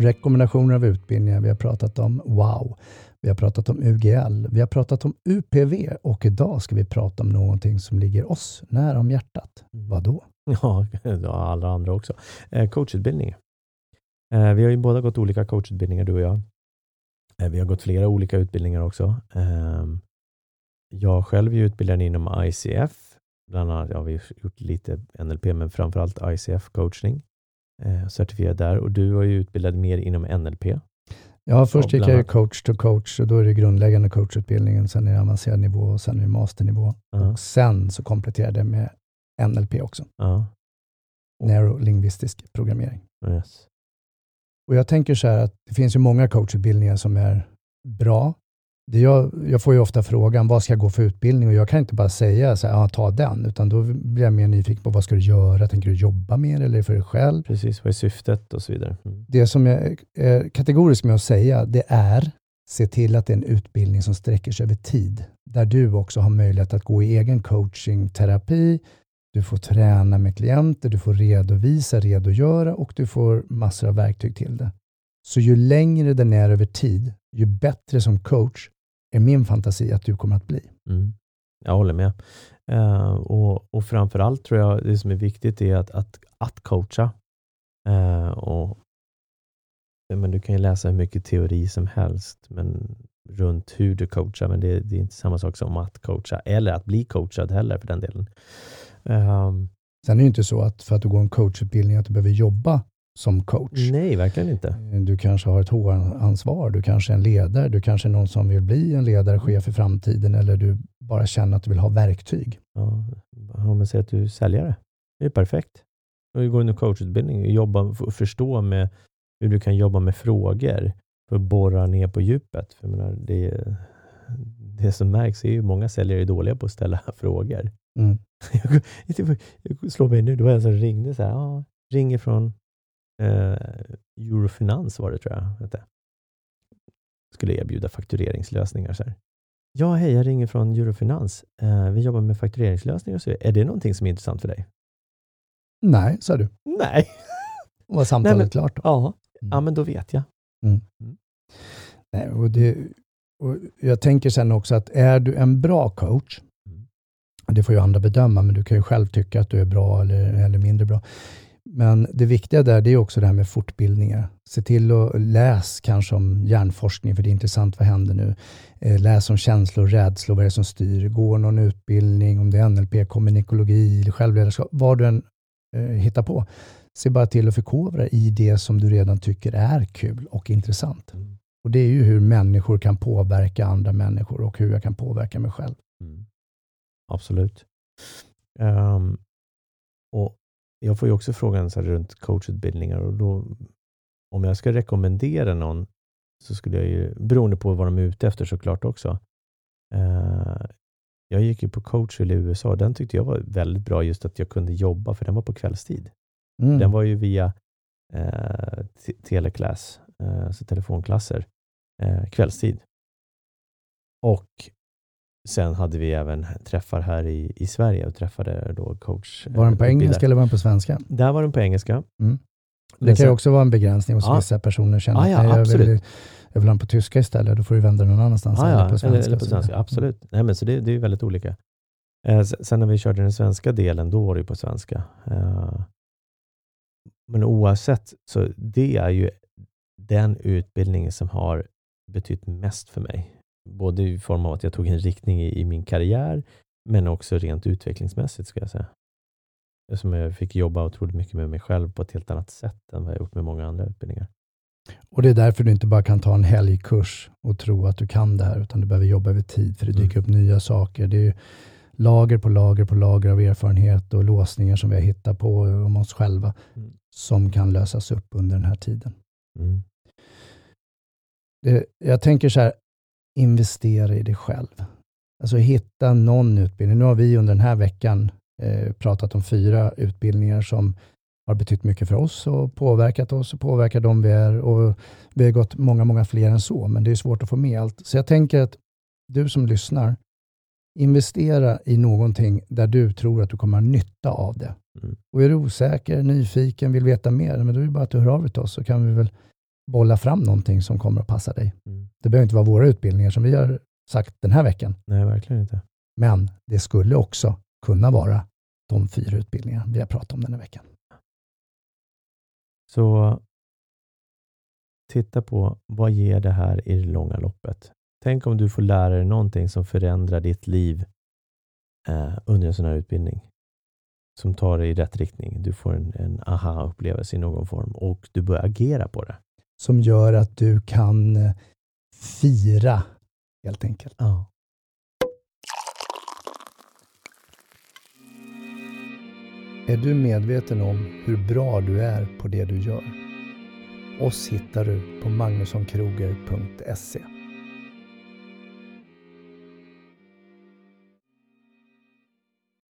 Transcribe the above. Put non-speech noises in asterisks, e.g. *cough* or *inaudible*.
Rekommendationer av utbildningar. Vi har pratat om WOW. Vi har pratat om UGL. Vi har pratat om UPV och idag ska vi prata om någonting som ligger oss nära om hjärtat. Mm. Vad då? *laughs* Ja, alla andra också. Eh, coachutbildning. Eh, vi har ju båda gått olika coachutbildningar, du och jag. Eh, vi har gått flera olika utbildningar också. Eh, jag själv är utbildad inom ICF. Bland annat, ja, vi har gjort lite NLP, men framförallt ICF coachning. Eh, certifierad där. Och du var ju utbildad mer inom NLP. Ja, först gick jag ju coach to coach och då är det grundläggande coachutbildningen, sen är det avancerad nivå och sen är det masternivå. Ja, Och sen så kompletterade jag med NLP också, ja, neurolingvistisk programmering. yes. Och jag tänker så här att det finns ju många coachutbildningar som är bra. Jag, jag får ju ofta frågan, vad ska jag gå för utbildning? Och jag kan inte bara säga så här, ja, ta den, utan då blir jag mer nyfiken på vad ska du göra? Tänker du jobba mer eller för dig själv? Precis, vad är syftet och så vidare. Mm. Det som jag är kategorisk med att säga, det är se till att det är en utbildning som sträcker sig över tid. Där du också har möjlighet att gå i egen coaching, terapi, du får träna med klienter, du får redovisa, redogöra och du får massor av verktyg till det. Så ju längre den är över tid, ju bättre som coach är min fantasi att du kommer att bli. Mm. Jag håller med. Eh, och, och framförallt tror jag det som är viktigt är att, att, att coacha. Eh, och, men du kan ju läsa hur mycket teori som helst men runt hur du coachar, men det, det är inte samma sak som att coacha eller att bli coachad heller för den delen. Ehm, Sen är det ju inte så att för att du går en coachutbildning att du behöver jobba som coach. nej, verkligen inte. Du kanske har ett HR-ansvar, du kanske är en ledare, du kanske är någon som vill bli en ledare, chef i framtiden eller du bara känner att du vill ha verktyg. Ja, om man säger att du är säljare, det är perfekt. Du går en coachutbildning och jobba, förstå med hur du kan jobba med frågor för att borra ner på djupet. För jag menar, det, det som märks är ju många säljare är dåliga på att ställa *laughs* frågor. Mm. *laughs* Jag, jag slår mig nu, det var en som ringde så här, ja, ringer från eh, Eurofinans var det tror jag hette. Skulle erbjuda faktureringslösningar. Så här. Ja, hej, jag ringer från Eurofinans. Eh, vi jobbar med faktureringslösningar. Så är det någonting som är intressant för dig? Nej, sa du. Nej. *laughs* Var samtalet Nej, men- klart då? Ja, Mm. ja men då vet jag. Nej, och det, och jag tänker sen också att är du en bra coach, Mm. det får ju andra bedöma, men du kan ju själv tycka att du är bra eller, eller mindre bra. Men det viktiga där det är också det här med fortbildningar. Se till att läs kanske om hjärnforskning, för det är intressant, vad händer nu? Eh, läs om känslor, rädslor, vad är det som styr? Gå någon utbildning, om det är NLP, kommunikologi, självledarskap, vad du än eh, hittar på. Se bara till att förkovra i det som du redan tycker är kul och intressant. Mm. Och det är ju hur människor kan påverka andra människor och hur jag kan påverka mig själv. Mm. Absolut. Ehm, och jag får ju också frågan så här runt coachutbildningar och då om jag ska rekommendera någon så skulle jag ju, beroende på vad de är ute efter såklart också. Eh, jag gick ju på coachel i USA den tyckte jag var väldigt bra just att jag kunde jobba för den var på kvällstid. Mm. Den var ju via eh, te- teleklass, eh, alltså telefonklasser, eh, kvällstid. Och sen hade vi även träffar här i, i Sverige och träffade då coach. eh, var den på engelska eller var den på svenska? Där var den på engelska. Mm. Men Det kan ju också vara en begränsning hos Ja. vissa personer. Känner Ja, att nej, jag, vill, absolut. jag vill ha den på tyska istället. Då får du vända någon annanstans. Ja, eller på svenska. eller, eller på svenska. Absolut. Nej, men så det, det är väldigt olika. Eh, sen när vi körde den svenska delen, då var det på svenska. Eh, men oavsett, så det är ju den utbildningen som har betytt mest för mig. Både i form av att jag tog en riktning i, i min karriär, men också rent utvecklingsmässigt ska jag säga. Som jag fick jobba otroligt mycket med mig själv på ett helt annat sätt än vad jag gjort med många andra utbildningar. Och det är därför du inte bara kan ta en helgkurs och tro att du kan det här, utan du behöver jobba över tid, för det dyker Mm. upp nya saker. Det är lager på lager på lager av erfarenhet och låsningar som vi har hittat på om oss själva, Mm. som kan lösas upp under den här tiden. Mm. Det, jag tänker så här, investera i dig själv. Alltså hitta någon utbildning. Nu har vi under den här veckan eh, pratat om fyra utbildningar som har betytt mycket för oss och påverkat oss och påverkat dem vi är. Och vi har gått många, många fler än så, men det är svårt att få med allt. Så jag tänker att du som lyssnar, investera i någonting där du tror att du kommer ha nytta av det. Mm. Och är du osäker, nyfiken, vill veta mer, men då är det bara att du hör av dig till oss så kan vi väl bolla fram någonting som kommer att passa dig. Mm. Det behöver inte vara våra utbildningar som vi har sagt den här veckan. Nej, verkligen inte. Men det skulle också kunna vara de fyra utbildningar vi har pratat om den här veckan. Så titta på vad ger det här i det långa loppet? Tänk om du får lära dig någonting som förändrar ditt liv eh, under en sån här utbildning. Som tar dig i rätt riktning. Du får en, en aha-upplevelse i någon form och du börjar agera på det. Som gör att du kan eh, fira, helt enkelt. Ja. Är du medveten om hur bra du är på det du gör? Oss hittar du på magnussonkroger.se